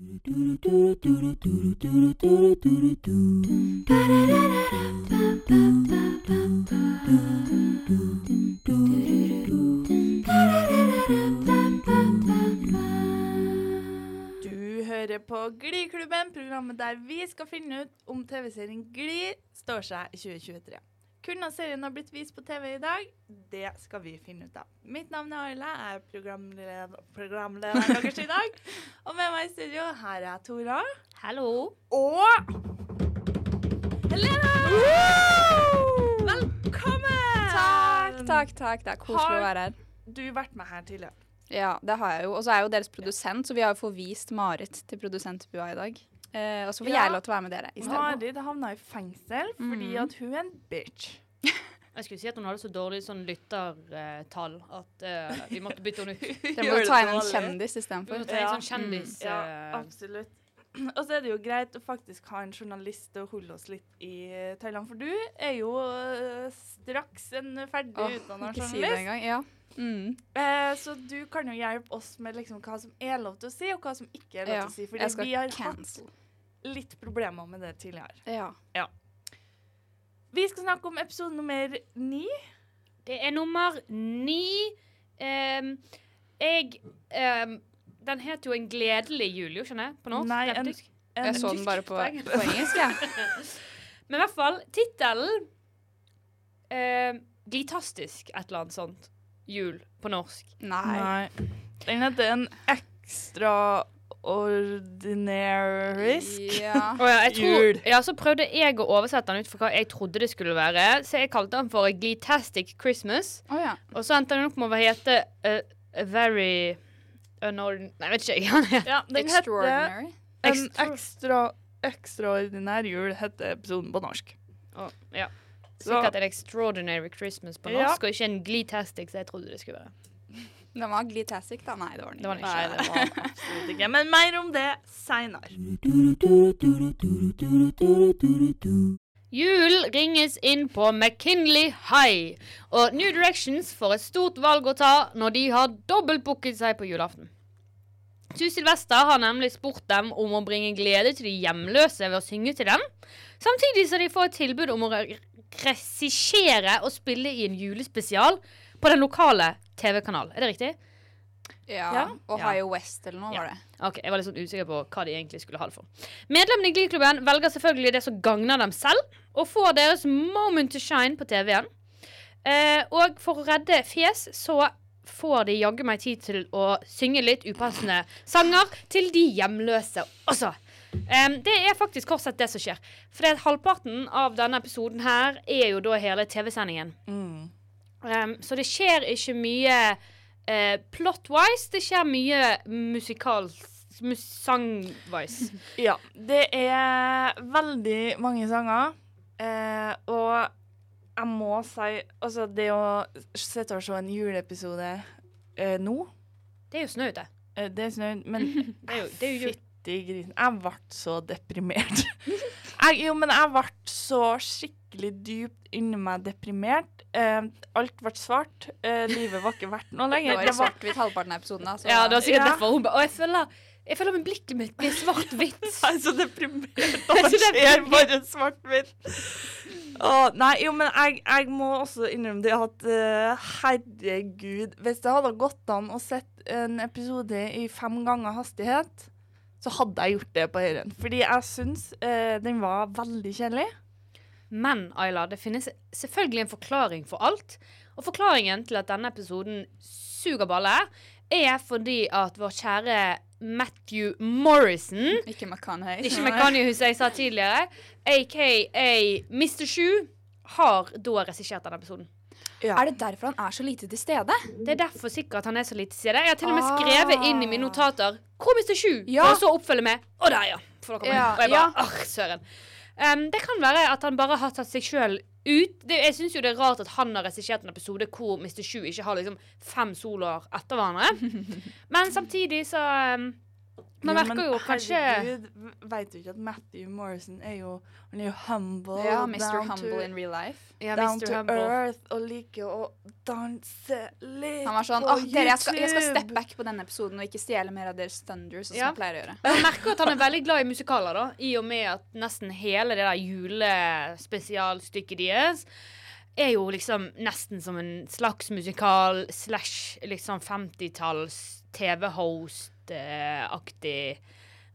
Du hører på Gliklubben, programmet der vi skal finne ut om TV-serien Gli står seg i 2023. Hvordan serien har blitt vist på TV i dag, det skal vi finne ut av. Mitt navn er Ayla, jeg er programleder, deres i dag. Og med meg i studio her er Tora. Hallo. Og Helena! Velkommen! Takk, takk, takk. Det er koselig å være her. Har Du vært med her tidligere. Ja, det har jeg jo. Og så er jeg jo deres produsent, så vi har jo forvist Marit til produsentbua i dag. Eh, og så får Ja. jeg lov til å være med dere i stedet. Marit havna i fengsel fordi mm. at hun er en bitch. Jeg skulle si at hun hadde så dårlig sånn lyttertall at uh, vi måtte bytte henne ut. det Dere må du ta inn en kjendis istedenfor. en Ja. sånn kjendis... Ja, eh, absolutt. Og så er det jo greit å faktisk ha en journalist til å holde oss litt i Thailand, for du er jo øh, straks en ferdig Åh, utdanna ikke si det journalist. engang. Ja. Mm. Eh, så du kan jo hjelpe oss med liksom hva som er lov til å si, og hva som ikke er lov Ja, til å si. Fordi vi har cancel. hatt litt problemer med det tidligere. Ja. Vi skal snakke om episode nummer ni. Det er nummer ni. Um, jeg um, Den het jo En gledelig jul, jo, skjønner jeg? På norsk? Nei, en-. En Jeg så den bare på, på engelsk, jeg. Men i hvert fall, tittelen ehm, Glitastisk, et eller annet sånt. Jul på norsk. Nei. Nei. Den heter en ekstraordinærisk Ja. oh, ja, jeg tror, Jul. ja, så prøvde jeg å oversette den ut for hva jeg trodde det skulle være. Så jeg kalte den for Gleetastic Christmas. Å ja. Og så endte den opp med å hete uh, A Very Unordinary Nei, vet ikke jeg. Ja, den heter Extraordinary. En ekstra, ekstraordinær jul, heter episoden på norsk. Å, ja. Så- Sikkert en Extraordinary Christmas på Ja. norsk, og ikke en Glitastic, som jeg trodde det skulle være. Den var Glitastic, da. Nei, det var den Det ikke. Nei, det var absolutt ikke. Men mer om det seinere. Jul ringes inn på McKinley High, og New Directions får et stort valg å ta når de har dobbeltbooket seg på julaften. Sue Sylvester har nemlig spurt dem om å bringe glede til de hjemløse ved å synge til dem, samtidig som de får et tilbud om å regissere og spille i en julespesial på den lokale TV-kanalen. Er det riktig? Ja. Ja. Ohio West eller noe Ja. var det. Ok, Jeg var litt sånn usikker på hva de egentlig skulle ha det for. Medlemmene i Glee-klubben velger selvfølgelig det som gagner dem selv, og får deres moment to shine på TV-en. Eh, og for å redde fjes så får de jaggu meg tid til å synge litt upassende sanger til de hjemløse også. Em, det er faktisk kort sett det som skjer. For halvparten av denne episoden her er jo da hele TV-sendingen. Mm. Um, så det skjer ikke mye uh, plot-wise. Det skjer mye musikal... Mus Sang-wise. Ja. Det er veldig mange sanger, eh, og jeg må si Altså, det å sitte og se en juleepisode eh, nå Det er jo snø ute. eh, Det er snø, men Det er jo, det er jo. Fytti grisen. Jeg ble så deprimert. jeg, jo, men jeg ble så skikkelig dypt inni meg deprimert. Eh, alt ble svart. Eh, livet var ikke verdt noe lenger. Det var svart-hvitt halvparten av episoden. Altså. Ja, det var sikkert Ja. derfor hun ba- Og jeg føler Jeg føler med blikket mitt blir svart-hvitt. Jeg er så deprimert. Jeg er det skjer bare svart-hvitt. Oh, Nei, jo, men jeg, jeg må også innrømme det at uh, herregud Hvis det hadde gått an å sette en episode i fem ganger hastighet, så hadde jeg gjort det på høyren. Fordi jeg syns eh, den var veldig kjedelig. Men Ayla, det finnes selvfølgelig en forklaring for alt. Og forklaringen til at denne episoden suger balle, er fordi at vår kjære Matthew Morrison Ikke McConaughey. Ikke McConaughey, som jeg sa tidligere. aka Mr. Shoe, har da regissert denne episoden. Ja. Er det derfor han er så lite til stede? Det er derfor sikkert han er så lite til stede. Jeg har til og med Ah. skrevet inn i mine notater 'Hvor til sju', Ja. For å så oppfølge med 'Å, der, ja'. For dere Ja, og jeg bare 'Åh, søren'. Um, det kan være at han bare har tatt seg sjøl ut. Det, jeg syns jo det er rart at han har regissert en episode hvor Mr. Sju ikke har liksom fem soloer etter hverandre. Men samtidig så um, Man Ja, merker jo kanskje herregud, Vet du ikke at Matthew Morrison er jo Han er jo humble. Ja, Mr. Humble to, in real life. ja, Down Mr. to Humble. earth og liker å danse litt Han var sånn Å, dere, jeg skal, jeg skal step back på denne episoden og ikke stjele mer av deres thunders, sånn som jeg pleier å gjøre. Jeg merker at han er veldig glad i musikaler, da. I og med at nesten hele det der julespesialstykket deres er jo liksom nesten som en slags musikal slash liksom 50-talls TV-host-aktig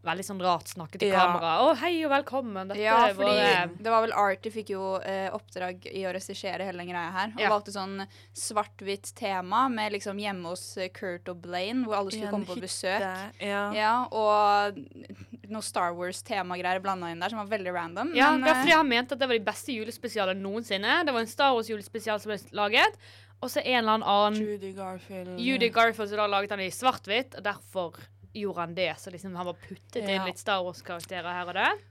Veldig sånn rart snakke til Ja. kamera. 'Å, hei og velkommen'. Dette Ja, fordi var, det var vel Artie fikk jo eh, oppdrag i å regissere hele den greia her. Og Ja. valgte sånn svart-hvitt tema med liksom hjemme hos eh, Kurt og Blaine, hvor alle skulle komme på besøk. Ja. Ja, og noe Star Wars-temagreier blanda inn der, som var veldig random. Ja, men, ja eh, fordi han mente at det var de beste julespesialene noensinne. Det var en Star Wars-julespesial som ble laget, og så en eller annen Judy Garfield. Judy Garfield som da laget han i svart-hvitt, derfor gjorde han det. Så liksom han var puttet inn litt Star Wars-karakterer her og der.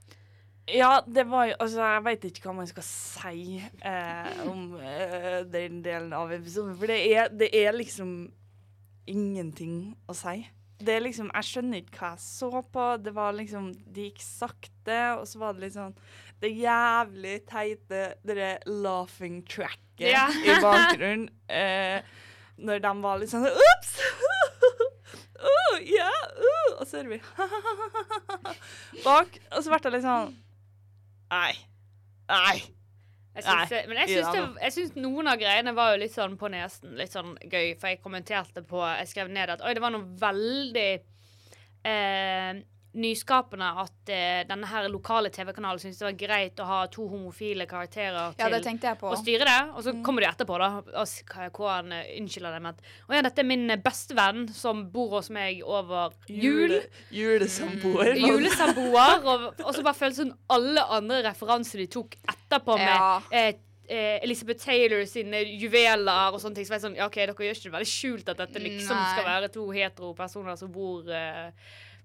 Ja, det var jo Altså, jeg veit ikke hva man skal si eh, om eh, den delen av episoden, for det er, det er liksom ingenting å si. Det er liksom Jeg skjønner ikke hva jeg så på. Det var liksom Det gikk sakte, og så var det litt sånn Det jævlig teite det laughing tracket Ja. i bakgrunnen. Eh, når de var litt sånn Ops! oh, ja, uh, og så hører vi bak, og så ble det litt sånn Nei. Nei. Jeg syns, Nei, men jeg syns, det, jeg syns noen av greiene var jo litt sånn på nesen. Litt sånn gøy, for jeg kommenterte på Jeg skrev ned at oi, det var noe veldig eh, nyskapende at eh, denne her lokale TV-kanalen syntes det var greit å ha to homofile karakterer Ja, til tenkte jeg på. å styre det. Og så Mm. kommer de etterpå, da. Og han eh, unnskylder det med at Å ja, dette er min beste bestevenn som bor hos meg over jul. Jule, julesamboer. Julesamboer. Og, og så bare føles det som alle andre referanser de tok etterpå med Ja. eh, eh, Elizabeth Taylor sine juveler og sånne ting. Så var jeg sånn, ja, ok, Dere gjør ikke det veldig skjult at dette liksom Nei. skal være to hetero personer som bor, eh,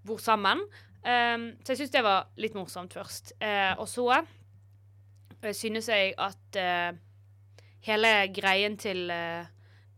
bor sammen. Um, så jeg syns det var litt morsomt først. Uh, og så uh, synes jeg at uh, hele greien til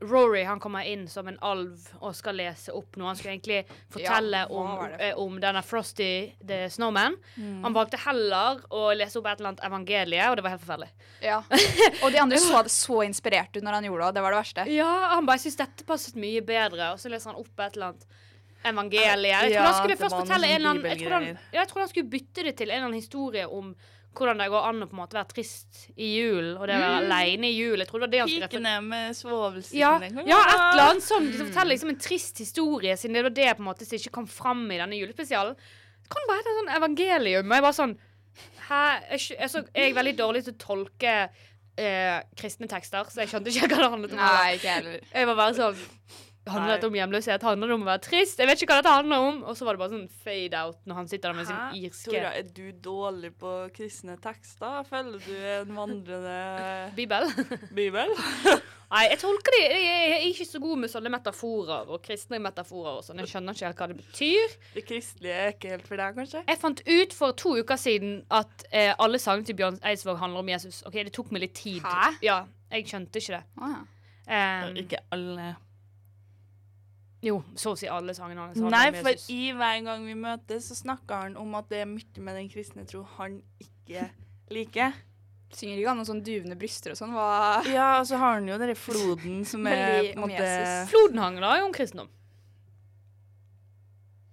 Rory han kommer inn som en alv og skal lese opp noe. Han skulle egentlig fortelle ja, om, om denne Frosty the Snowman. Han valgte heller å lese opp et eller annet evangelie, og det var helt forferdelig. Ja. Og de andre så det så inspirert ut når han gjorde det, og det var det verste. Ja, han bare syntes dette passet mye bedre, og så leser han opp et eller annet evangelie. Jeg tror han skulle først fortelle en eller annen jeg tror, han, jeg tror han skulle bytte det til en eller annen historie om hvordan det går an å på en måte være trist i julen, og det å være aleine i jul. Jeg tror det var det han skulle Pikene med svovelstikkene. ja, ja, et eller annet sånt. Liksom, fortelle liksom en trist historie, siden det var det på en måte som ikke kom fram i denne julespesialen. Det kan bare hete sånn evangelium. Og jeg bare sånn Hæ? Jeg, skj- jeg, så, jeg er veldig dårlig til å tolke eh, kristne tekster, så jeg skjønte ikke hva det handlet om. Nei, ikke heller. Jeg var bare sånn Handler dette om hjemløshet? Handler det om å være trist? Jeg vet ikke hva dette handler om. Og så var det bare sånn fade out når han sitter der med sin Hæ? irske Tora, er du dårlig på kristne tekster? Føler du en vandrende bibel. bibel? Nei, jeg tolker det Jeg er ikke så god med sånne metaforer og kristne metaforer og sånn. Jeg skjønner ikke helt hva det betyr. Det kristelige er ikke helt for deg, kanskje? Jeg fant ut for to uker siden at eh, alle sangene til Bjørn Eidsvåg handler om Jesus. Ok, Det tok meg litt tid. Hæ? Ja, jeg skjønte ikke det. Ah, ja. Um, Ikke alle. Jo, så å si alle sangene hans Nei, for Jesus. i hver gang vi møtes, så snakker han om at det er mye med den kristne tro han ikke liker. Synger ikke han noen sånn duvende bryster og sånn? Hva Ja, og så har han jo den floden som er på en måte Jesus. Floden handler jo om kristendom.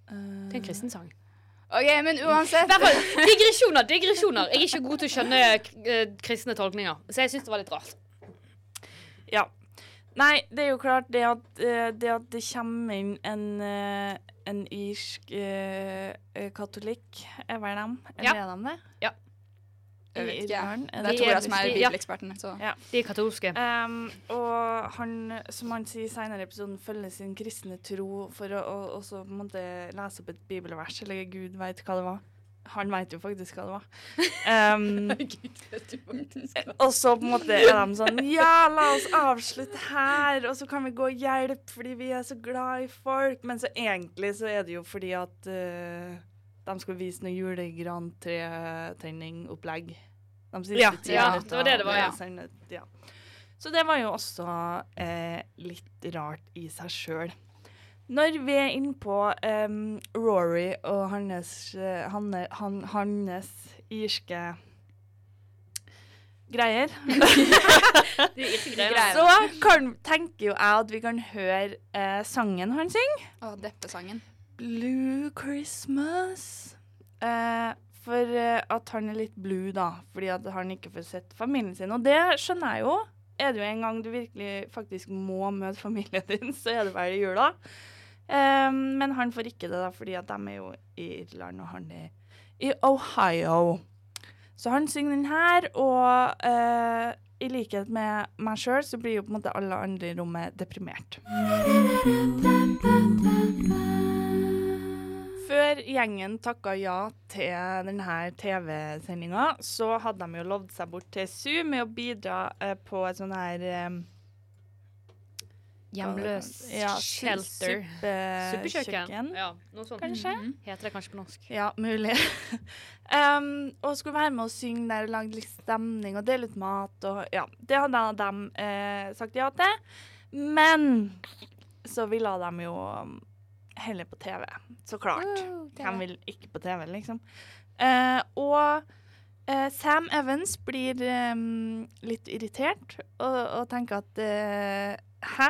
Eh, Det er en kristen sang. OK, men uansett. Digresjoner, digresjoner. Jeg er ikke god til å skjønne eh, kristne tolkninger, så jeg syns det var litt rart. Ja. Nei, det er jo klart det at, eh, det, at det kommer inn en, eh, en irsk uh, katolikk, er vel dem? Eller Ja. det de det? Ja. Jeg vet ikke. Er Det er Tora er- som er bibeleksperten. Så. Ja. De er katolske. Um, og han, som han sier senere i episoden, følger sin kristne tro for å å og på en måte lese opp et bibelvers, eller Gud veit hva det var. Han veit jo faktisk hva det var. Um, og så på en måte er de sånn Ja, la oss avslutte her, og så kan vi gå og hjelpe fordi vi er så glad i folk. Men så egentlig så er det jo fordi at uh, de skal vise noe julegrantre-tenning-opplegg. De siste Ja, ti ja, minutter det var det det var, ja. sendet- ja. Så det var jo også eh, litt rart i seg sjøl. Når vi er inne på em, Rory og hans, eh, hanne, han, hans irske er greier. så kan, tenker jo jeg at vi kan høre eh, sangen han synger. Å, deppesangen. Blue Christmas. Eh, for eh, at han er litt blue, da. Fordi at han ikke får sett familien sin. Og det skjønner jeg jo. Er det jo en gang du virkelig faktisk må møte familien din, så er det vel i jula. Eh, men han får ikke det, da, fordi at de er jo i Irland, og han er i Ohio. Så han synger den her, og uh, i likhet med meg sjøl, så blir jo på en måte alle andre i rommet deprimert. Før gjengen takka ja til denne TV-sendinga, så hadde de jo lovd seg bort til SU med å bidra uh, på et sånn her eh, Hjemløs ja, shelter. suppe- Suppekjøkken. Ja, noe sånt. Kanskje? Mhm. Heter det kanskje på norsk. Ja, mulig. um, og skulle være med og synge der og lage litt stemning og dele ut mat. Og, ja, det hadde de eh, sagt ja til. Men så ville de jo um, heller på TV. Så klart. Hvem vil ikke på TV, liksom? Uh, og Uh, Sam Evans blir um, litt irritert og, og tenker at uh, Hæ?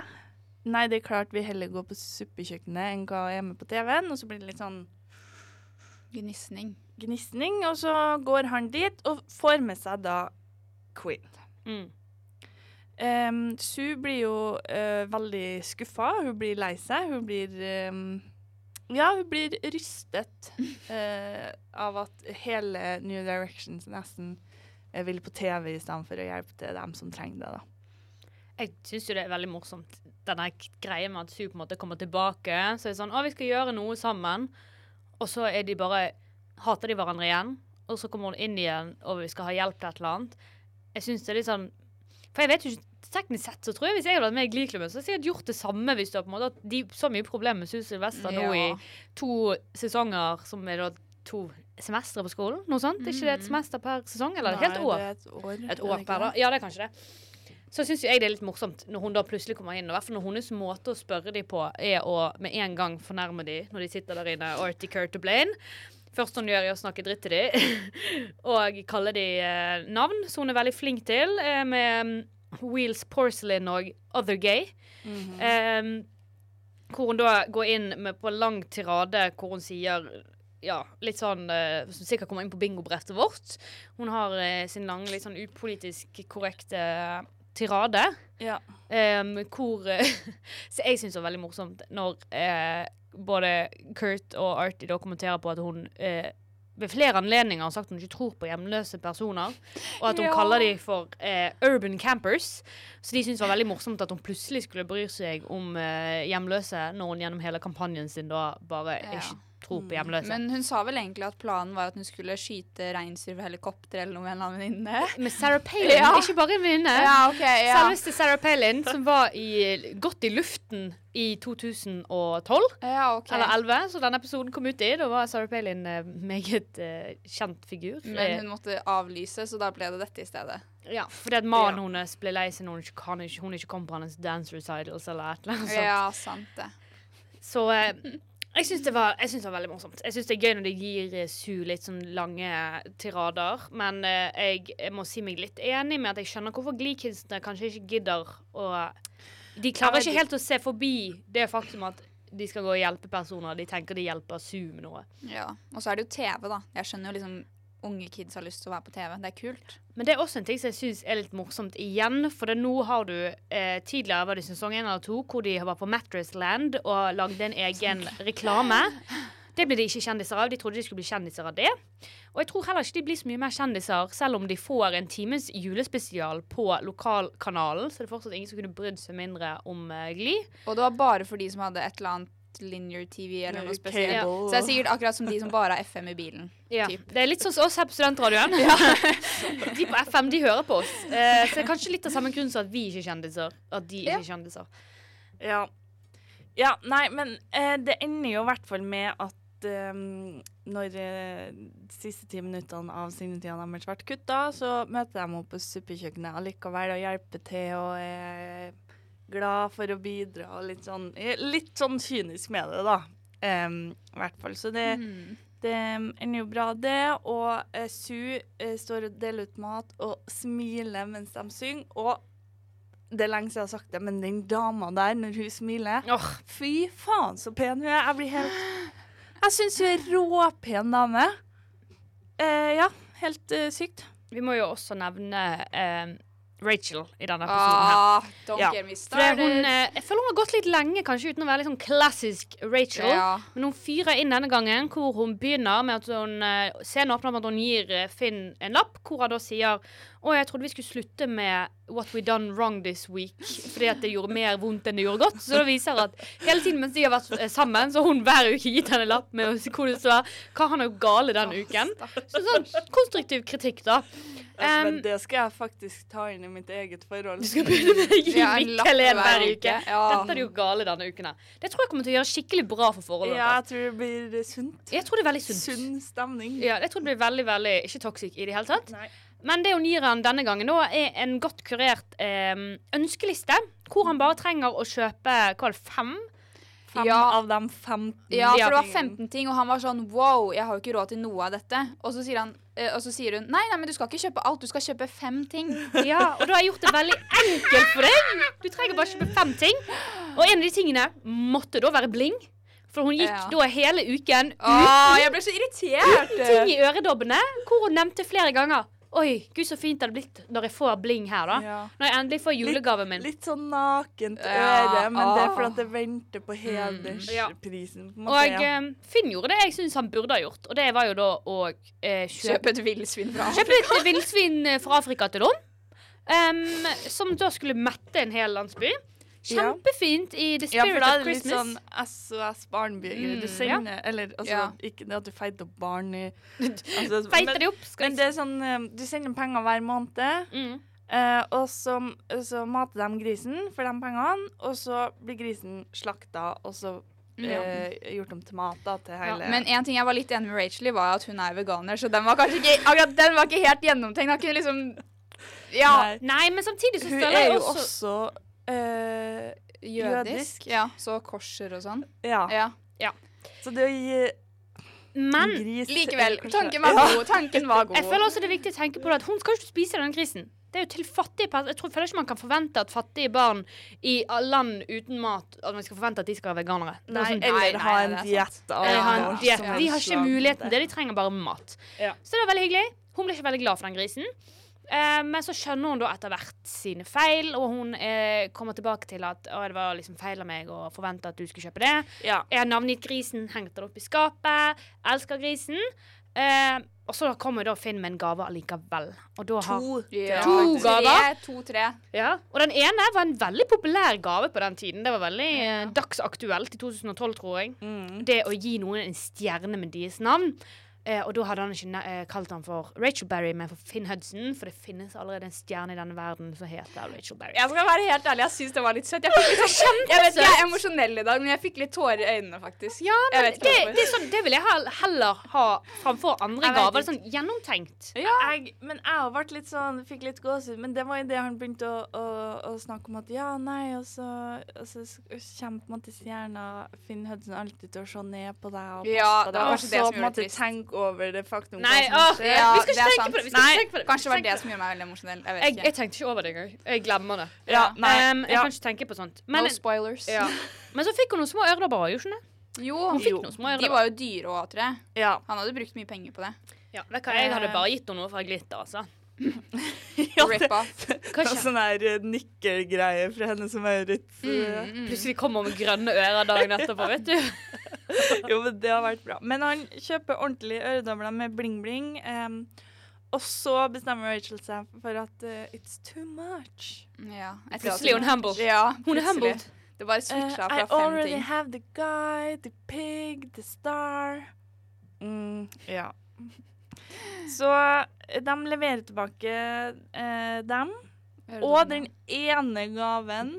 Nei, det er klart vi heller går på suppekjøkkenet enn hva er med på TV-en. Og så blir det litt sånn Gnisning. gnisning, og så går han dit og får med seg da Queen. Mm. Um, Sue blir jo uh, veldig skuffa. Hun blir lei seg. Hun blir um, Ja, hun blir rystet uh, av at hele New Directions nesten vil på TV i stedet for å hjelpe til dem som trenger det. da. Jeg syns jo det er veldig morsomt, denne greia med at Sue på en måte kommer tilbake. Så er det sånn Å, vi skal gjøre noe sammen. Og så er de bare Hater de hverandre igjen. Og så kommer hun inn igjen, og vi skal ha hjelp til et eller annet. Jeg syns det er litt sånn For jeg vet jo ikke Teknisk sett så tror jeg hvis jeg hadde vært med i Glee-klubben, så hadde jeg sikkert gjort det samme hvis du har på en måte hatt de, så mye problemer med Sue Sylvester nå i to sesonger, som er da to semestre på skolen. Noe sånt. Er ikke det et semester per sesong, eller Nei, helt år? Det er et år. Et år per, da. Ja, det er kanskje det. Så syns jeg det er litt morsomt når hun da plutselig kommer inn. Og i hvert fall når hennes måte å spørre dem på er å med en gang fornærme dem når de sitter der inne. Artie, Kurt og Blaine. Først hun gjør, er å snakke dritt til dem og kalle dem eh, navn, som hun er veldig flink til, eh, med mm, Wheels Porcelain og Other Gay. Mhm. Eh, hvor hun da går inn med på en lang tirade hvor hun sier ja, litt sånn eh, Som sikkert kommer inn på bingobrettet vårt. Hun har eh, sin lange, litt sånn upolitisk korrekte tirade. Ja. Um, hvor eh, Så jeg syns det var veldig morsomt når eh, både Kurt og Artie da kommenterer på at hun eh, ved flere anledninger har sagt hun ikke tror på hjemløse personer, og at hun Ja. kaller dem for eh, urban campers. Så de syntes det var veldig morsomt at hun plutselig skulle bry seg om eh, hjemløse, når hun gjennom hele kampanjen sin da bare Ja. ikke tror på hjemløse. Men hun sa vel egentlig at planen var at hun skulle skyte reinsdyr ved helikopter eller noe med en eller annen venninne. Med Sarah Palin, Ja. ikke bare en venninne. Ja, okay, ja. Selveste Sarah Palin, som var i, godt i luften i 2012. Ja, okay. Eller 11, så denne episoden kom ut i. Da var Sarah Palin en meget uh, kjent figur. Men hun måtte avlyse, så da ble det dette i stedet. ja, fordi at mannen hennes ble lei seg når hun ikke, kom på hennes dance recitals eller et eller annet sånt. Ja, sant det. Så eh, jeg syns det, var- jeg synes det var veldig morsomt. Jeg syns det er gøy når de gir Su litt sånn lange tirader. Men eh, jeg, jeg må si meg litt enig med at jeg skjønner hvorfor Glee-kidsene kanskje ikke gidder å De klarer ikke helt å se forbi det faktum at de skal gå og hjelpe personer. De tenker de hjelper Su med noe. Ja. Og så er det jo TV, da. Jeg skjønner jo liksom unge kids har lyst til å være på TV. Det er kult. Men det er også en ting som jeg syns er litt morsomt igjen. For det nå har du eh, Tidligere var det sesong én eller to hvor de var på Mattress Land og lagde en egen reklame. Det ble de ikke kjendiser av. De trodde de skulle bli kjendiser av det. Og jeg tror heller ikke de blir så mye mer kjendiser, selv om de får en times julespesial på lokalkanalen. Så det er fortsatt ingen som kunne brydd seg mindre om uh, Gli. Og det var bare for de som hadde et eller annet linear TV eller noe spesielt. Ja. Så det er sikkert akkurat som de som bare har FM i bilen. Ja, Typ. Det er litt sånn som oss her på Studentradioen. de på FM de hører på oss. Eh, så det er kanskje litt av samme grunn som at vi ikke er kjendiser. At de ikke er kjendiser. Ja. ja nei, men eh, det ender jo i hvert fall med at eh, når eh, de siste ti minuttene av sendetida deres ble kutta, så møter de henne på suppekjøkkenet allikevel og hjelper til og er glad for å bidra og litt sånn Litt sånn kynisk med det, da. Um, I hvert fall. Så det, Mm. det ender jo bra, det. Og uh, Su uh, står og deler ut mat og smiler mens de synger. Og det er lenge siden jeg har sagt det, men den dama der, når hun smiler Åh, Fy faen, så pen hun er. Jeg blir helt Jeg syns hun er råpen dame. Uh, ja, helt eh, sykt. vi må jo også nevne eh, Rachel i denne episoden. Ah, don't Ja. get me For hun, eh, jeg føler hun har gått litt lenge, kanskje uten å være litt sånn klassisk Rachel. Ja. Men hun fyrer inn denne gangen, hvor hun begynner med at hun eh, Scenen åpner med at hun gir eh, Finn en lapp, hvor hun da sier Å, jeg trodde vi skulle slutte med What we done wrong this week, fordi at det gjorde mer vondt enn det gjorde godt. Så det viser at hele tiden mens de har vært eh, sammen, så har hun hver uke gitt henne lapp med hvor det står hva han har gjort gale denne uken. Så sånn konstruktiv kritikk, da. men Um, det skal jeg faktisk ta inn i mitt eget forhold. du skal begynne med å gi Ja, en Mikkel en hver uke. Ja. Dette er jo gale denne uken her. Det tror jeg kommer til å gjøre skikkelig bra for forholdet Ja, jeg tror det blir sunt. Jeg tror det er veldig sunt. Sunn stemning. Ja, jeg tror det blir veldig, veldig ikke toxic i det hele tatt. Nei. Men det hun gir han denne gangen, da, er en godt kurert eh, ønskeliste. Hvor han bare trenger å kjøpe hva er det, fem? Fem Ja. av de 15. Ja, for det var tingene. 15 ting, og han var sånn wow, jeg har jo ikke råd til noe av dette. Og så sier, han, eh, og så sier hun nei, nei, men du skal ikke kjøpe alt, du skal kjøpe fem ting. Ja, og da har jeg gjort det veldig enkelt for deg. Du trenger bare kjøpe fem ting. Og en av de tingene måtte da være bling. For hun gikk Ja. da hele uken Åh, jeg ble så irritert! ting i øredobbene, hvor hun nevnte flere ganger Oi, gud, så fint det hadde blitt når jeg får bling her, da. Ja. Når jeg endelig får julegaven min. Litt sånn nakent Ja, øre, men det er ah. fordi det venter på hedersprisen. Mm. Ja. Og ja. eh, Finn gjorde det jeg syns han burde ha gjort, og det var jo da å eh, kjøpe Kjøpe et villsvin fra Afrika. Kjøpe et villsvin eh, fra Afrika til dem. Um, som da skulle mette en hel landsby. Ja. Kjempefint i The Spirit Ja, for Spirit da er of det litt sånn SOS Barnby. Mm, Du sender Eller altså, Ja. ikke det at du feiter opp barn i altså, Feiter de opp. Skal men det er sånn eh, Du sender penger hver måned, mm. eh, og så, så mater de grisen for de pengene, og så blir grisen slakta, og så eh, gjort om til mat da, til hele Men en ting jeg var litt enig med Rachel i, var at hun er veganer, så den var kanskje ikke akkurat den var ikke helt gjennomtenkt. Kunne liksom Ja. Nei. Nei, men samtidig så Hun er jeg jo også, eh, Jødisk. Ja, så korser og sånn. Ja. Ja. Så det å gi Men gris Likevel, tanken var god. Tanken var god. jeg føler også det er viktig å tenke på det at hun skal jo ikke spise den grisen. Det er jo til fattige personer. Jeg tror, føler ikke man kan forvente at fattige barn i land uten mat At man skal forvente at de skal være veganere. Er Nei, sånn- eller ha en diett De har ikke muligheten. Det de trenger bare mat. Ja. Så det var veldig hyggelig. Hun ble ikke veldig glad for den grisen. Eh, men så skjønner hun da etter hvert sine feil, og hun eh, kommer tilbake til at å, det var liksom feil av meg å forvente at du skulle kjøpe det. Ja. Jeg har navngitt grisen, hengt den opp i skapet. Elsker grisen. Eh, og så kommer da Finn med en gave allikevel. Og da har To. Ja. To gaver. To-tre. ja. Og den ene var en veldig populær gave på den tiden. Det var veldig ja. dagsaktuelt i 2012, tror jeg. Mm. Det å gi noen en stjerne med deres navn. Eh, og da hadde han ikke ne- eh, kalt han for Rachel Berry, men for Finn Hudson. For det finnes allerede en stjerne i denne verden som heter Rachel Berry. Jeg skal være helt ærlig, jeg syns det var litt søtt. Jeg, litt sånn, jeg vet jeg er emosjonell i dag, men jeg fikk litt tårer i øynene, faktisk. Ja, men det, det, det, er sånn, det vil jeg heller ha framfor andre gaver. Sånn gjennomtenkt. Jeg, men jeg har vært litt sånn, fikk litt gåsehud. Men det var jo det han begynte å, å, å snakke om at ja, nei, og så, og så kommer på en måte stjerna Finn Hudson alltid til å se ned på deg. Og Ja, passe ja, deg, og så på en måte trist. Tenke over det faktum Nei, hva som åh, skjer. Ja, vi skal ikke tenke på det. Vi skal Nei, tenke på det. Kanskje det var det som gjorde meg veldig emosjonell. Jeg vet Jeg, ikke. jeg tenkte ikke over det engang. Jeg glemmer det. Ja, nei, um, jeg ja. kan ikke tenke på sånt. Men, no spoilers. ja. Men så fikk hun noen små øredobber, gjorde hun det? Jo, Hun fikk Jo. noen små de var jo dyre òg, tror jeg. Ja. Han hadde brukt mye penger på det. Ja, det kan hva, jeg hadde bare gitt henne noe fra glitter, altså. Ja det, Rip off. det var Kanskje. sånn her eh, nikkelgreie fra henne som Maurits. Mm, eh, mm. Plutselig kommer hun med grønne ører dagen etterpå, vet du. Jo, men det har vært bra. Men han kjøper ordentlige øredobler med bling-bling. Um, og så bestemmer Rachel seg for at uh, it's too much. Ja, Plutselig er hun humble. Ja, Hun er humbled. Det bare switcha I fra fem already have the guy, the pig, the star. Mm, ja. Så de leverer tilbake eh, dem. Og den ene gaven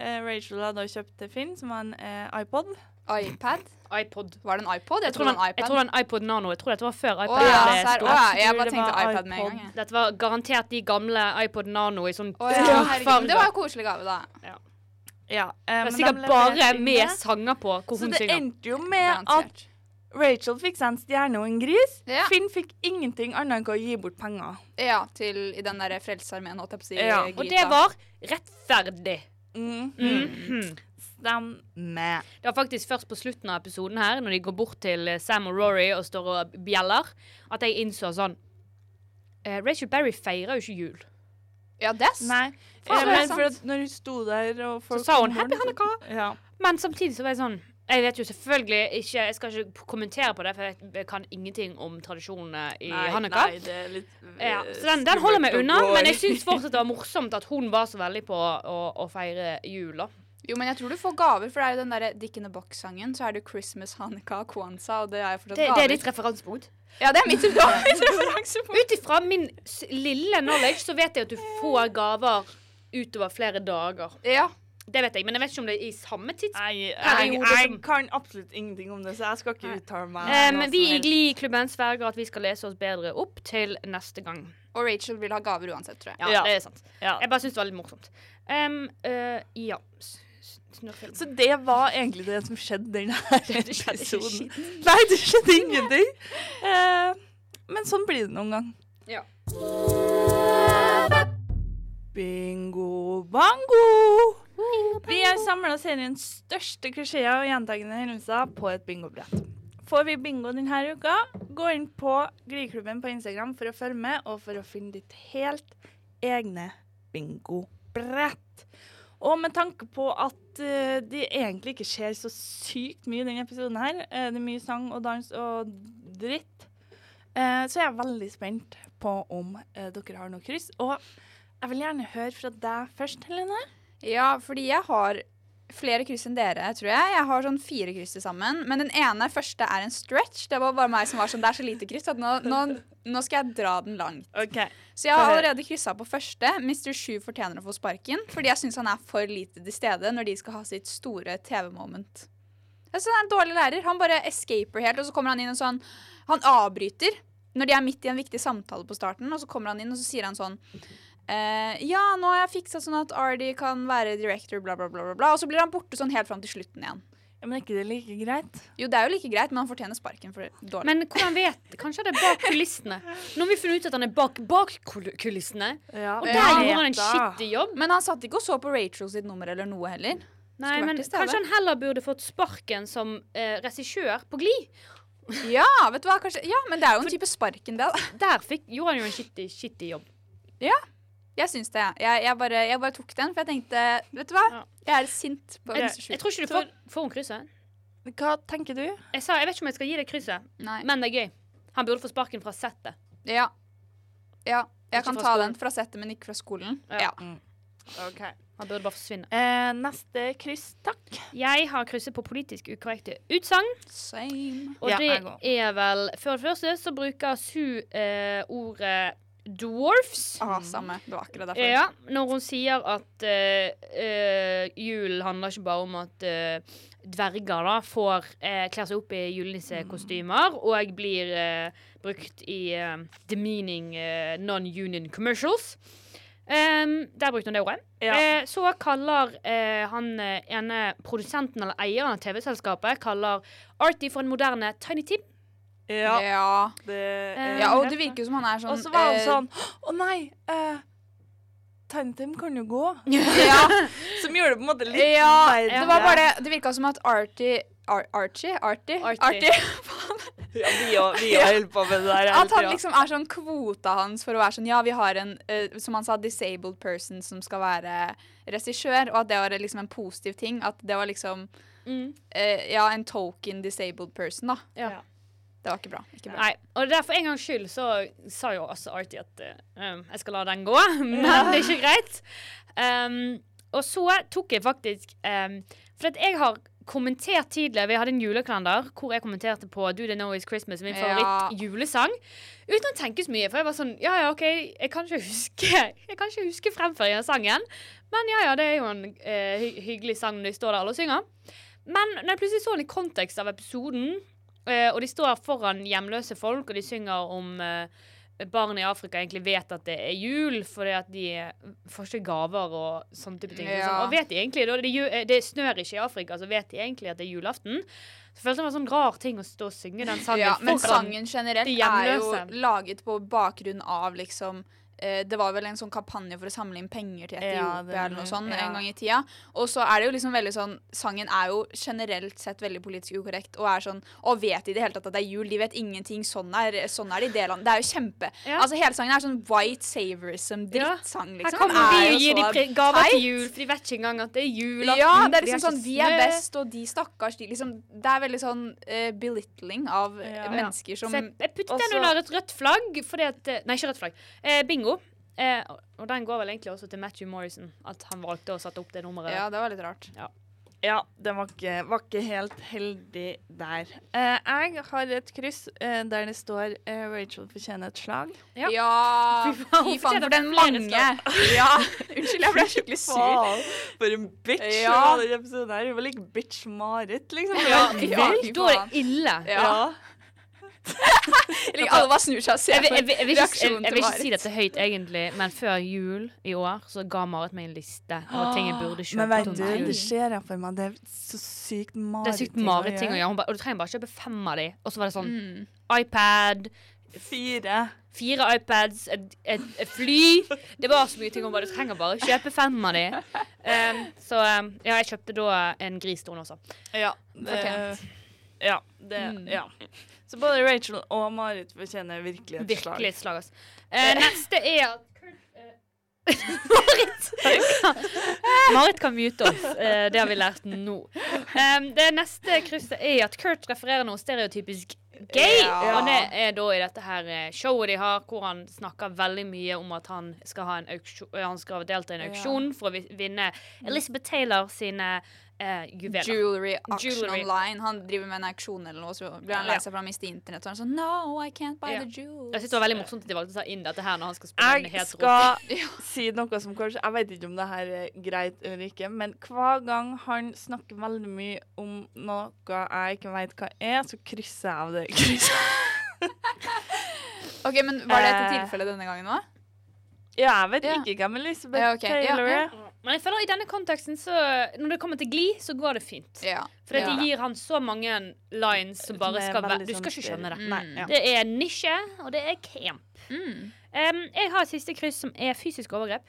eh, Rachel hadde kjøpt til Finn, som var en eh, iPod. iPad? iPod. Var det en iPod? Jeg tror, den, jeg tror den iPod Nano. Jeg tror dette var før iPad. Oh, ja, ble serr. Å ja, Jeg jeg bare tenkte iPad, iPad med en gang. jeg. Dette var garantert de gamle iPod Nano i sånn oh, ja, herregud. Det var en koselig gave, da. Ja, eh, Det var sikkert de bare med sanger på hvor Så hun det endte jo med at Garantert. Rachel fikk seg en stjerne og en gris. Ja. Finn fikk ingenting annet enn å gi bort penger. Ja, til i den derre Frelsesarmeen, holdt jeg på å si. Ja, Og det var rettferdig. Mm. Mhm. Stemmer. Det var faktisk først på slutten av episoden her, når de går bort til eh, Sam og Rory og står og bjeller, at jeg innså sånn eh, Rachel Berry feirer jo ikke jul. Ja, er Nei, Faen, ja, men for at når hun sto der og folk Så sa hun, «Happy Hanukka', Ja. Men samtidig så var jeg sånn Jeg vet jo selvfølgelig ikke Jeg skal ikke kommentere på det, for jeg kan ingenting om tradisjonene i Hanukka. Nei, det er litt Ja, eh, så den, den holder meg unna, men jeg syns fortsatt det var morsomt at hun var så veldig på å, å feire jul. Jo, men jeg tror du får gaver, for det er jo den derre Dick in the Box-sangen. Så er det Christmas, Hanukkah, Kwanzaa, og det er jo fortsatt Det, det er ditt referansepunkt. Ja, det er mitt, det er mitt referansepunkt. Ut ifra min lille knowledge så vet jeg at du får gaver utover flere dager. Ja. Det vet jeg, men jeg vet ikke om det er i samme tidsperiode. Jeg, jeg kan absolutt ingenting om det, så jeg skal ikke uttale meg. Um, vi i helst. Glee-klubben sverger at vi skal lese oss bedre opp til neste gang. Og Rachel vil ha gaver uansett, tror jeg. Ja, Ja. det er sant. Ja. Jeg bare syns det var litt morsomt. Um, uh, ja. S- s- Så det var egentlig det som skjedde skjedde ikke episoden. Nei, det skjedde ingenting. Uh, men sånn blir det noen gang. Ja. Bingo bango! Vi har samla seriens største klisjeer og gjentagende hendelser på et bingobrett. Får vi bingo denne uka, gå inn på Gliklubben på Instagram for å følge med og for å finne ditt helt egne bingobrett. Og med tanke på at uh, det egentlig ikke skjer så sykt mye i denne episoden her, uh, det er mye sang og dans og dritt, uh, så er jeg veldig spent på om dere har noe kryss. Og jeg vil gjerne høre fra deg først, Helene. Ja, fordi jeg har flere kryss enn dere, tror jeg. Jeg har sånn fire kryss til sammen. Men den ene første er en stretch. Det var bare meg som var sånn Det er så lite kryss at nå, nå, nå skal jeg dra den langt. OK. Så jeg har allerede kryssa på første. Mr. Sju fortjener å få sparken. Fordi jeg syns han er for lite til stede når de skal ha sitt store TV-moment. Jeg synes Han er en dårlig lærer. Han bare escaper helt, og så kommer han inn og sånn Han avbryter når de er midt i en viktig samtale på starten, og så kommer han inn og så sier han sånn eh, ja, nå har jeg fiksa sånn at Ardy kan være director, bla, bla, bla, bla, bla. Og så blir han borte sånn helt fram til slutten igjen. Ja, men er ikke det like greit? Jo, det er jo like greit, men han fortjener sparken for dårlig. Men hvordan vet Kanskje det er bak kulissene? Nå har vi funnet ut at han er bak, bak kulissene. Ja, Og der gjorde han en skittig jobb. Men han satt ikke og så på Rachel sitt nummer eller noe heller. Nei, men. Kanskje han heller burde fått sparken som eh, regissør på Gli. Ja, vet du hva, kanskje Ja, men det er jo en type sparken, det. Der fikk, gjorde han jo en skittig, skittig jobb. Jeg syns det. Jeg, jeg, bare, jeg bare tok den, for jeg tenkte Vet du hva? Ja. Jeg er sint på Jeg- Mr. Jeg tror ikke du får, får hun krysset. Hva tenker du? Jeg sa, jeg vet ikke om jeg skal gi deg krysset, Nei. men det er gøy. Han burde få sparken fra settet. Ja. Ja. Jeg Ikke kan ta skolen. den fra settet, men ikke fra skolen. Ja. Ja. OK. Han burde bare forsvinne. Eh, neste kryss, takk. Jeg har krysset på politisk ukorrekte utsagn. Same. Og Ja, det er vel For det første så bruker Sue eh, ordet dwarfs. Ah, samme. Det var akkurat derfor. Ja, når hun sier at uh, uh, julen handler ikke bare om at uh, dverger da får kler seg opp i julenissekostymer og blir brukt i demeaning non-union commercials. Um, der brukte hun det ordet. Ja. Så kaller han ene produsenten eller eieren av TV-selskapet kaller Artie for en moderne Tiny Tim. Ja. Ja. Det Eh, er ja, og det virker som han er sånn Og så var han eh, sånn Å nei! Uh, Tantum kan jo gå. Ja, Som gjør det på en måte litt ja, verre. det var bare det Det virka som at Artie Ar Archie? Artie? Artie. Ja, vi har holdt på med det der. At han liksom er sånn kvota hans for å være sånn Ja, vi har en, uh, som han sa, disabled person som skal være regissør, og at det var liksom en positiv ting. At det var liksom Mm. uh, Ja, en token disabled person, da. Ja. Det var ikke bra. Ikke bra. Nei, og der for en gangs skyld så sa jo også Artie at um, jeg skal la den gå, men det er ikke greit. Um, og så tok jeg faktisk um, For at jeg har kommentert tidligere Vi hadde en julekalender hvor jeg kommenterte på Do They Know It's Christmas, min Ja. favoritt-julesang. Uten å tenke så mye, for jeg var sånn Ja, ja, OK, jeg kan ikke huske Jeg kan ikke huske fremføringen av sangen, men ja, ja, det er jo en eh, hy hyggelig sang når de står der alle og synger. Men når jeg plutselig så den i kontekst av episoden, Eh, og de står foran hjemløse folk, og de synger om uh, barn i Afrika egentlig vet at det er jul, fordi at de får ikke gaver og sånne type ting. Ja. Liksom. Og vet de egentlig, da det, det snør ikke i Afrika, så vet de egentlig at det er julaften. Så følte det var en sånn rar ting å stå og synge den sangen. Ja, men sangen generelt er jo laget på bakgrunn av liksom eh, det var vel en sånn kampanje for å samle inn penger til Ja, Etiopia det- eller noe sånt ja. en gang i tida. Og så er det jo liksom veldig sånn Sangen er jo generelt sett veldig politisk ukorrekt og er sånn Og vet i det hele tatt at det er jul? De vet ingenting. Sånn er, sånn er det i det landet. Det er jo kjempe Ja. Altså Hele sangen er sånn white savourism-drittsang, drittsang, Her liksom. kommer vi og gir de gaver til jul, for de vet ikke engang at det er jul. Ja, det er liksom sånn Vi er best, og de stakkars de liksom Det er veldig sånn uh, belittling av eh, Ja. mennesker som Så jeg, jeg puttet den under et rødt flagg, fordi at eh, Nei, ikke rødt flagg. Eh, bingo. Eh, og den går vel egentlig også til Matthew Morrison, at han valgte å sette opp det nummeret. Ja, det var litt rart. Ja, den var ikke, var ikke helt heldig der. Eh, jeg har et kryss eh, der det står eh, 'Rachel fortjener et slag'. Ja. Ja, Fy faen, fy faen, fortjener for den mange. Ja, unnskyld, jeg ble skikkelig sur. For en bitch! Ja. Ja. Hun var like bitch Marit, liksom. Ja, Helt ja. Da er det ille. Ja. Eller alle bare snur seg og ser Jeg vil, til Marit. jeg, vil ikke, reaksjonen si dette høyt, egentlig, men før jul i år så ga Marit meg en liste over ting jeg burde kjøpe. Men vet du, det skjer jeg for meg. Det er så sykt Det Marit er sykt Marit-ting å gjøre. Hun ba, og du trenger bare kjøpe fem av de. Og så var det sånn Mm. iPad, Fire. fire iPads, et, et, et fly. Det var så mye ting hun bare Du trenger bare kjøpe fem av de. Um, så um, ja, jeg kjøpte da en gris til henne også. Ja. Det, Fortjent. ja, det, Mm. ja. Så både Rachel og Marit fortjener virkelig et slag. Virkelig et slag, altså. Eh, neste er at Marit Marit kan mute oss. Eh, det har vi lært nå. Det neste krysset er at Kurt refererer noe stereotypisk gay. Ja. Og det er da i dette her eh, showet de har, hvor han snakker veldig mye om at han skal, ha en auksjon, eh, han skal delta i en Ja. auksjon for å vinne Elizabeth Taylor sine eh, juveler. Jewelry auction Jewelry. online. Han driver med en auksjon eller noe, så blir han lei seg for han miste internett. Og han er sånn No, I can't buy Ja. the jewels. Jeg synes det var veldig morsomt at de valgte å ta inn dette her når han skal spille Jeg helt skal Ja. si noe som kanskje Jeg vet ikke om det her er greit eller ikke, men hver gang han snakker veldig mye om noe jeg ikke vet hva er, så krysser jeg av det krysset. OK, men var det et Eh. tilfelle denne gangen òg? Ja, jeg vet Ja. ikke hvem Elisabeth Ja, okay. Taylor Taylor ja. er. Men jeg føler i denne konteksten så Når det kommer til Glee, så går det fint. Ja. For ja. de gir han så mange lines som bare skal være Du skal sånn ikke skjønne det. Mm. Nei, ja. Det er nisje, og det er camp. Mm. Um, jeg har et siste kryss som er fysisk overgrep.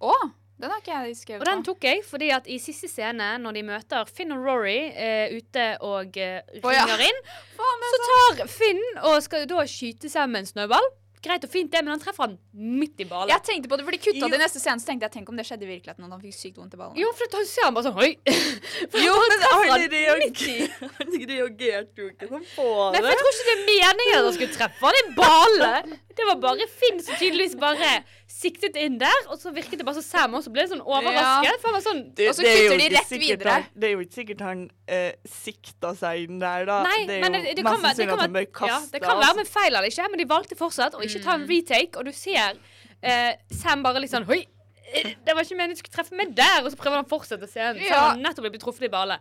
Å, den har ikke jeg skrevet Og den tok jeg fordi at i siste scene, når de møter Finn og Rory uh, ute og ja. ringer inn, Faen, så tar Finn og skal da skyte seg med en snøball. Greit og fint, det, men han treffer han midt i ballen. Jeg tenkte på det, for de kutta det i neste scene, så tenkte jeg tenk om det skjedde i virkeligheten, og han fikk sykt vondt i ballen. Jo, for da ser han bare sånn Oi! Jo, men han han reager- han reagerte jo ikke sånn på det. Nei, for jeg tror ikke det er meningen at han skulle treffe han i ballen. Det var bare Finn som tydeligvis bare siktet inn der, og så virket det bare så Sam også ble sånn overrasket. For han var sånn Det- Og så det er kutter de rett videre. Han, det er jo ikke sikkert han eh, sikta seg inn der, da. Nei, det er men jo det, det, mest kan det, sannsynlig kan ja, det kan være med feil eller ikke, men de valgte fortsatt å ikke ta Mm. en retake, og du ser eh, Sam bare litt sånn Oi! eh, Det var ikke meningen du skulle treffe meg der, og så prøver han å fortsette scenen. Så han nettopp blitt truffet i ballen.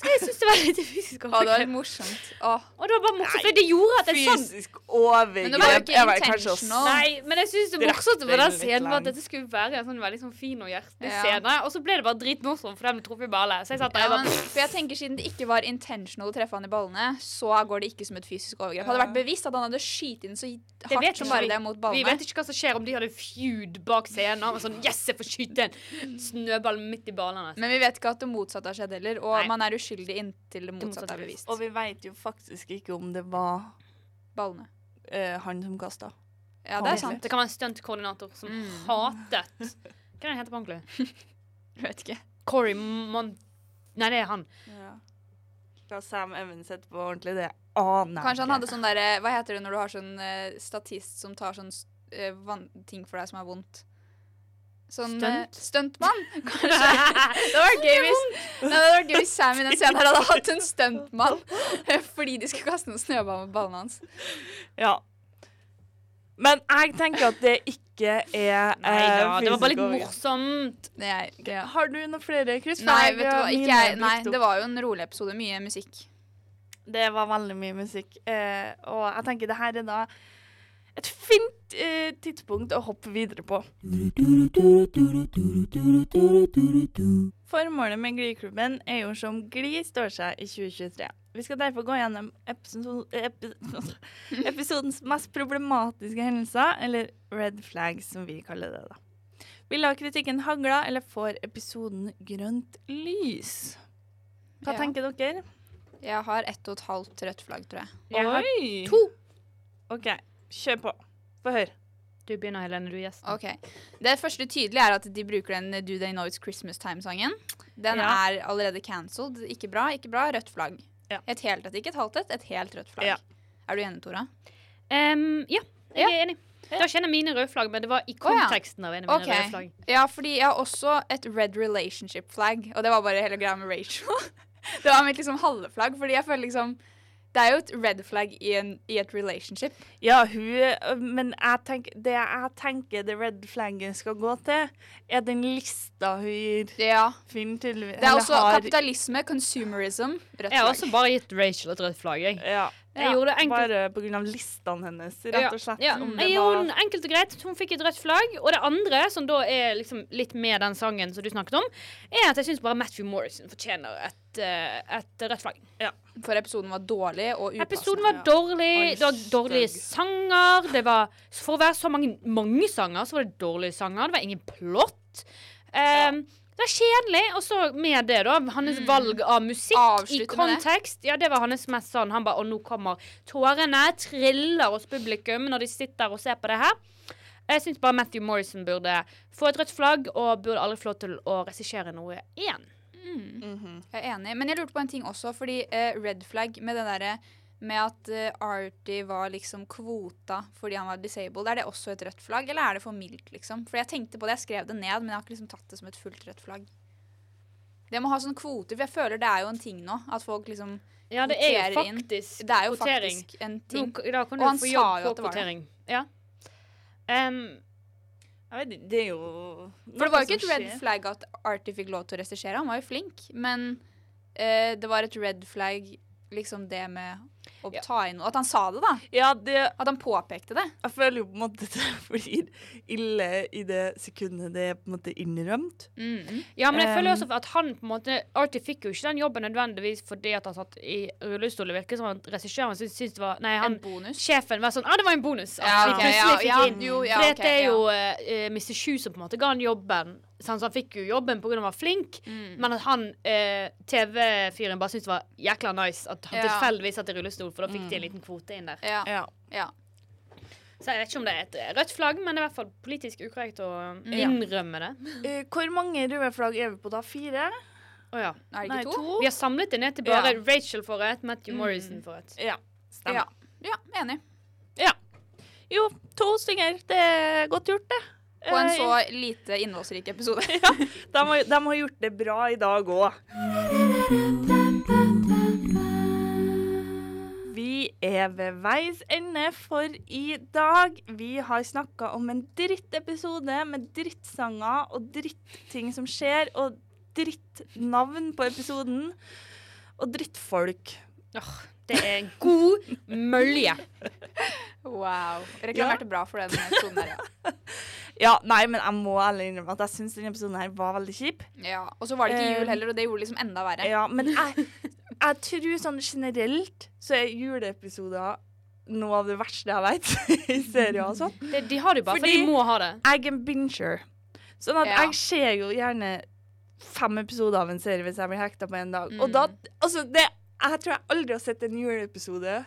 Så jeg syns det var litt fysisk overgrep. Ja, det var litt morsomt. Åh. Og det var bare morsomt, for det gjorde at det er sånn Fysisk var overgrep ikke er kanskje å intentional. Nei, men jeg syns det morsomt deg den scenen var at dette skulle være en sånn veldig sånn fin og hjertelig Ja. scene. Og så ble det bare dritmorsomt for dem ble truffet i ballen. Så jeg satt der Ja, men, for jeg tenker Siden det ikke var intentional å treffe han i ballene, så går det ikke som et fysisk overgrep. Hadde det vært bevisst at han hadde skytt inn så hardt som bare det mot ballene Vi vet ikke hva som skjer om de hadde feud bak scenen. og sånn Yes, jeg får skyte en snøball midt i ballene. Men vi vet ikke at det motsatte har skjedd heller, og Nei. man er uskyldig inntil det motsatte er bevist. Og vi vet jo faktisk ikke om det var Ballene. eh, han som kasta. Ja, det er sant. Det kan være en stuntkoordinator som Mm. hatet Hva er det han heter på ordentlig? Jeg vet ikke. Corey Mon... Nei, det er han. Ja. Hva Sam Evans heter på ordentlig, det aner jeg Kanskje han hadde sånn derre Hva heter det når du har sånn eh, statist som tar sånn eh, van- ting for deg som er vondt? Sånn stuntmann, Stunt? Kanskje. Det hadde vært gøy hvis, Nei, det vært gøy hvis Sam i den scenen her hadde hatt en stuntmann fordi de skulle kaste en snøball med ballene hans. Ja. Men jeg tenker at det ikke er Nei eh, da, det var bare litt morsomt. Nei, ja. Har du noen flere Chris? Nei, vet du hva. Ikke jeg. Nei, det var jo en rolig episode. Mye musikk. Det var veldig mye musikk. Eh, og jeg tenker det her er da et fint eh, tidspunkt å hoppe videre på. Formålet med Glee-klubben er jo som Gli står seg i 2023. Vi skal derfor gå gjennom episo episodens mest problematiske hendelser, eller red flags, som vi kaller det. da. Vil lar kritikken hagla, eller får episoden grønt lys? Hva Ja. tenker dere? Jeg har ett og et halvt rødt flagg, tror jeg. Jeg har Oi! to. OK, kjør på. Få høre. Du begynner, Helene. Du er gjest. Ok. Det første tydelige er at de bruker den Do They Know It's Christmas Time-sangen. Den Ja. er allerede cancelled. Ikke bra, ikke bra. Rødt flagg. Ja. Et helt et, ikke et halvt et. Et helt rødt flagg. Ja. Er du enig, Tora? Um, ja, jeg Ja. er enig. Da kjenner jeg mine røde flagg, men det var i konteksten av en av mine okay. røde flagg. Ja, fordi jeg har også et red relationship flagg, og det var bare hele greia med Rachel. det var mitt liksom halve flagg, fordi jeg føler liksom Det er jo et red flag i, en, i et relationship. Ja, hun Men jeg tenk, det jeg tenker det red flagget skal gå til, er den lista hun gir Ja. Finn til Det er også kapitalisme, consumerism, rødt flagg. Jeg har også bare gitt Rachel et rødt flagg. Jeg. Ja. Jeg gjorde enkelt. Bare av listene hennes, rett og slett. Ja, om det jeg var- gjorde den enkelt og greit. Hun fikk et rødt flagg. Og det andre, som da er liksom litt med den sangen som du snakket om, er at jeg syns bare Matthew Morrison fortjener et, eh, et rødt flagg. For episoden var dårlig og upassende. Episoden var ja. dårlig. Oi, Det var dårlige sanger. Det var, for å være så mange, mange sanger, så var det dårlige sanger. Det var ingen plott. Um, Det er kjedelig. Og så med det, da. Hans valg av musikk i kontekst. det. Ja, det var hans mest sånn. Han bare Og nå kommer tårene. Triller hos publikum når de sitter og ser på det her. Jeg syns bare Matthew Morrison burde få et rødt flagg og burde aldri få lov til å regissere noe igjen. Mhm. Jeg er enig, men jeg lurte på en ting også, fordi uh, red flag med det derre med at uh, Artie var liksom kvota fordi han var disabled, er det også et rødt flagg, eller er det for mildt, liksom? For jeg tenkte på det, jeg skrev det ned, men jeg har ikke liksom tatt det som et fullt rødt flagg. Det må ha sånne kvoter, for jeg føler det er jo en ting nå, at folk liksom Ja, det er jo faktisk inn. Det er jo kvotering. faktisk en Nå, ting. da kan Og han få sa jo på at det var det. Ja. Um, Jeg vet det er jo For det var jo ikke et red skjer. flag at Artie fikk lov til å regissere, han var jo flink, men uh, det var et red flag liksom det med å Ja. ta inn noe. At han sa det, da. Ja, det At han påpekte det. Jeg føler jo på en måte det blir ille i det sekundet det er på en måte innrømt. Ja, men jeg føler også at han på en måte Artie fikk jo ikke den jobben nødvendigvis fordi at han satt i rullestol. Det virker som at regissøren syntes syntes det var Nei, han en bonus. Sjefen var sånn ah, det var en bonus. At Ja, vi ja, ja, jo, ja, okay, det er ja. jo uh, Mr. Shoe som på en måte ga han jobben. Så han, fikk jo jobben pga. han var flink, Mm. men at han eh, TV-fyren bare syntes det var jækla nice at han Ja. tilfeldigvis satt i rullestol, for da fikk de en Mm. liten kvote inn der. Ja, Ja. ja. Så jeg vet ikke om det er et eh, rødt flagg, men det er i hvert fall politisk ukorrekt å innrømme det. Eh, hvor mange røde flagg er vi på da? Fire? Å ja. Er det Nei, to? to? Vi har samlet det ned til bare Ja. Rachel for et, Matthew Mm. Morrison for et. Ja, stemmer. Ja. ja, enig. Jo, to stykker. Det er godt gjort, det. På en Eh, så lite innholdsrik episode. de, har, de har gjort det bra i dag òg. Vi er ved veis ende for i dag. Vi har snakka om en drittepisode med drittsanger og dritting som skjer, og drittnavn på episoden. Og drittfolk. Åh, det er en god mølje. Wow. Reklamerte bra for den episoden her, ja. Ja, nei, men jeg må ærlig innrømme at jeg syns denne episoden her var veldig kjip. ja. Og så var det ikke Eh, jul heller, og det gjorde det liksom enda verre. Ja, men jeg, jeg tror sånn generelt så er juleepisoder noe av det verste jeg vet i serier og sånn. Det, de har det bare, for de må ha det. Jeg er en binger. Sånn at Ja. jeg ser jo gjerne fem episoder av en serie hvis jeg blir hekta på en dag. Og Mm. da Altså, det Jeg tror jeg aldri har sett en juleepisode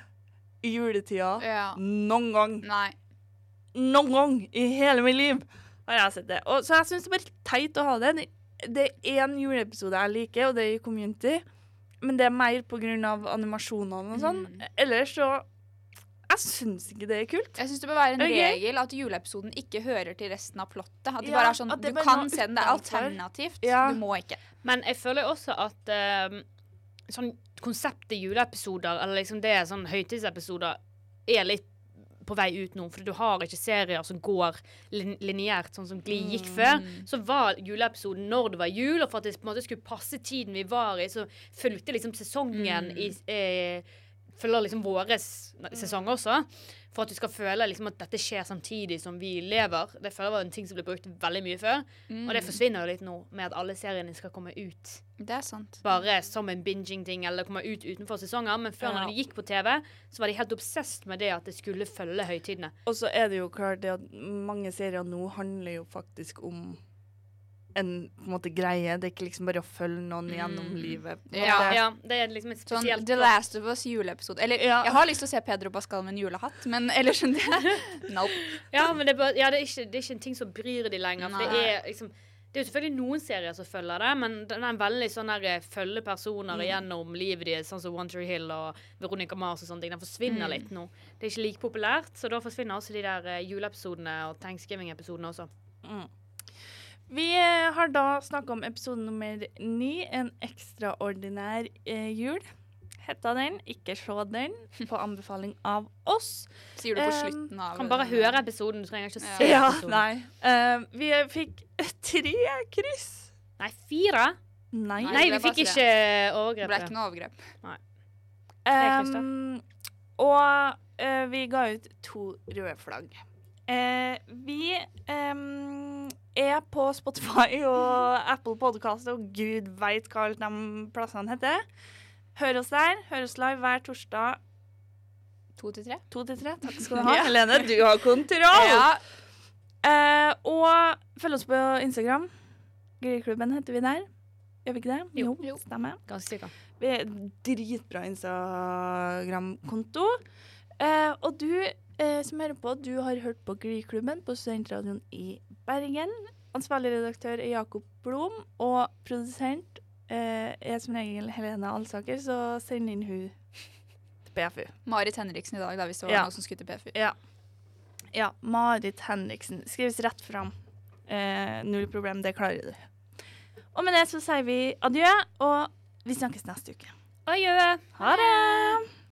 i juletida Ja. noen gang. Nei. Noen gang i hele mitt liv har jeg sett det. Og, så jeg syns det er bare teit å ha det. Det- er én juleepisode jeg liker, og det er i Community. Men det er mer av animasjonene og sånn. Mm. Ellers så Jeg syns ikke det er kult. Jeg syns det bør være en okay. regel at juleepisoden ikke hører til resten av plottet. At det Ja, bare er sånn, det Du bare kan se den, det er alternativt. Ja. Du må ikke. Men jeg føler også at eh, sånn konseptet juleepisoder, eller liksom det er sånn høytidsepisoder, er litt på vei ut nå. For du har ikke serier som går lin lineært, sånn som Gli gikk før. Så var juleepisoden når det var jul, og for at det på en måte skulle passe tiden vi var i, så fulgte liksom sesongen Mm. i eh, følger liksom våre sesonger også. For at du skal føle liksom at dette skjer samtidig som vi lever. Det føler jeg var en ting som ble brukt veldig mye før. Mm. Og det forsvinner jo litt nå, med at alle seriene skal komme ut Det er sant. bare som en binging-ting, eller komme ut utenfor sesonger. Men før, Ja. når de gikk på TV, så var de helt obsessed med det at det skulle følge høytidene. Og så er det jo klart det at mange serier nå handler jo faktisk om en på en måte greie. Det er ikke liksom bare å følge noen gjennom Mm. livet. Ja. Ja, det er liksom et spesielt Sånn The Last of Us juleepisode. Eller Ja. jeg har lyst til å se Pedro Pascal med en julehatt, men ellers enn det Nope. Ja, men det er, bare, ja, det, er ikke, det er ikke en ting som bryr de lenger. For det er liksom det er jo selvfølgelig noen serier som følger det, men den er veldig sånn der følger følge personer Mm. gjennom livet deres, sånn som One Tree Hill og Veronica Mars og sånne ting. Den forsvinner Mm. litt nå. Det er ikke like populært, så da forsvinner også de der eh, juleepisodene og Thanksgiving-episodene også. Mm. Vi eh, har da snakka om episode nummer ni, en ekstraordinær eh, jul. Hetta den. Ikke se den, på anbefaling av oss. Sier du på Um, slutten av Kan bare høre episoden, du trenger ikke å se Ja, episoden. nei. Eh, vi fikk tre kryss. Nei, fire? Nei. Nei, vi fikk ikke overgrep. Det ble ikke noe overgrep. Nei. Um, og uh, vi ga ut to røde flagg. Uh, vi em, er på Spotify og Apple Podcast og gud veit hva alle de plassene heter. Hør oss der. Hør oss live hver torsdag To til tre? to til tre. Takk skal du ha. Helene, du har kontroll! Ja. Eh, og følg oss på Instagram. Grillklubben heter vi der. Gjør vi ikke det? Jo. Jo. Stemmer. Ganske sikker. Vi er dritbra Instagram-konto. Eh, og du eh, som hører på, du har hørt på Glyklubben på Studentradioen i Bergen. Ansvarlig redaktør er Jakob Blom, og produsent eh, er som regel Helene Alsaker, så send inn hun til PFU. Marit Henriksen i dag, da, hvis det var Ja. noe som skulle til PFU. Ja. ja. Marit Henriksen. Skrives rett fram. Eh, null problem, det klarer du. Og med det så sier vi adjø, og vi snakkes neste uke. Adjø. Ha det!